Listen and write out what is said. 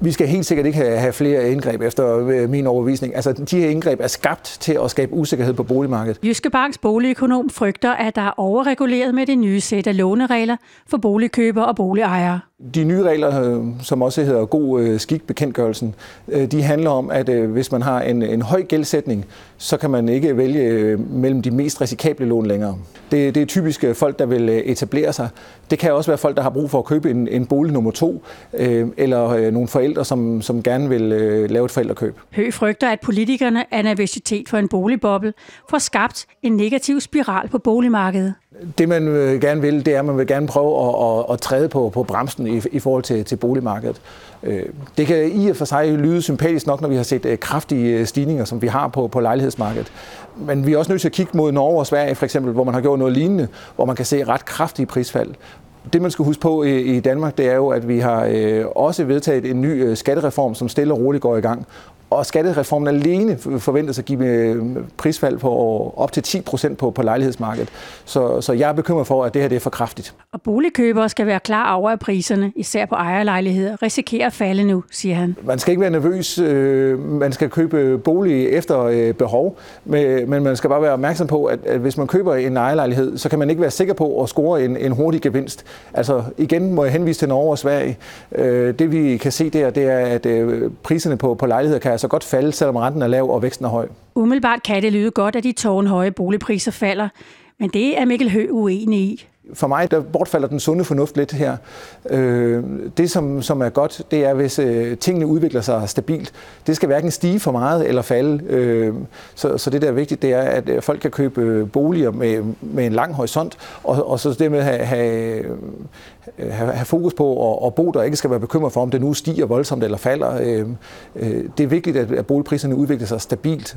Vi skal helt sikkert ikke have flere indgreb efter øh, min overbevisning. Altså, de her indgreb er skabt til at skabe usikkerhed på boligmarkedet. Jyske Banks boligøkonom frygter, at der er overreguleret med det nye sæt af låneregler for boligkøbere og boligejere. De nye regler, øh, som også hedder god øh, skikbekendtgørelsen, skik-bekendtgørelsen, de handler om, at hvis man har en, en høj gældsætning, så kan man ikke vælge mellem de mest risikable lån længere. Det, det er typisk folk, der vil etablere sig. Det kan også være folk, der har brug for at købe en, en bolig nummer to, eller nogle forældre, som, som gerne vil lave et forældrekøb. Høgh frygter, at politikerne er nervøsitet for en boligboble får skabt en negativ spiral på boligmarkedet. Det man øh, gerne vil, det er, at man vil gerne prøve at, at, at træde på, på bremsen i, i forhold til, til boligmarkedet. Øh, det kan i og for sig lyde sympatisk nok, når vi har set øh, kraftige stigninger, som vi har på, på lejlighedsmarkedet. Men vi er også nødt til at kigge mod Norge og Sverige, for eksempel, hvor man har gjort noget lignende, hvor man kan se ret kraftige prisfald. Det, man skal huske på i Danmark, det er jo, at vi har også vedtaget en ny skattereform, som stille og roligt går i gang. Og skattereformen alene forventes at give øh, prisfald på op til 10 procent på, på lejlighedsmarkedet. Så, så jeg er bekymret for, at det her det er for kraftigt. Og boligkøbere skal være klar over, at priserne, især på ejerlejligheder, risikerer at falde nu, siger han. Man skal ikke være nervøs. Øh, man skal købe bolig efter øh, behov. Men man skal bare være opmærksom på, at hvis man køber en ejerlejlighed, så kan man ikke være sikker på at score en, en hurtig gevinst. Altså igen må jeg henvise til Norge og Sverige. Det vi kan se der, det er, at priserne på, på lejligheder kan altså godt falde, selvom renten er lav og væksten er høj. Umiddelbart kan det lyde godt, at de tårnhøje boligpriser falder, men det er Mikkel Høgh uenig i for mig der bortfalder den sunde fornuft lidt her. Øh, det, som, som er godt, det er, hvis øh, tingene udvikler sig stabilt. Det skal hverken stige for meget eller falde. Øh, så, så det, der er vigtigt, det er, at øh, folk kan købe øh, boliger med, med en lang horisont, og, og så dermed have, have, have, have fokus på at, at bo der, ikke skal være bekymret for, om det nu stiger voldsomt eller falder. Øh, øh, det er vigtigt, at, at boligpriserne udvikler sig stabilt.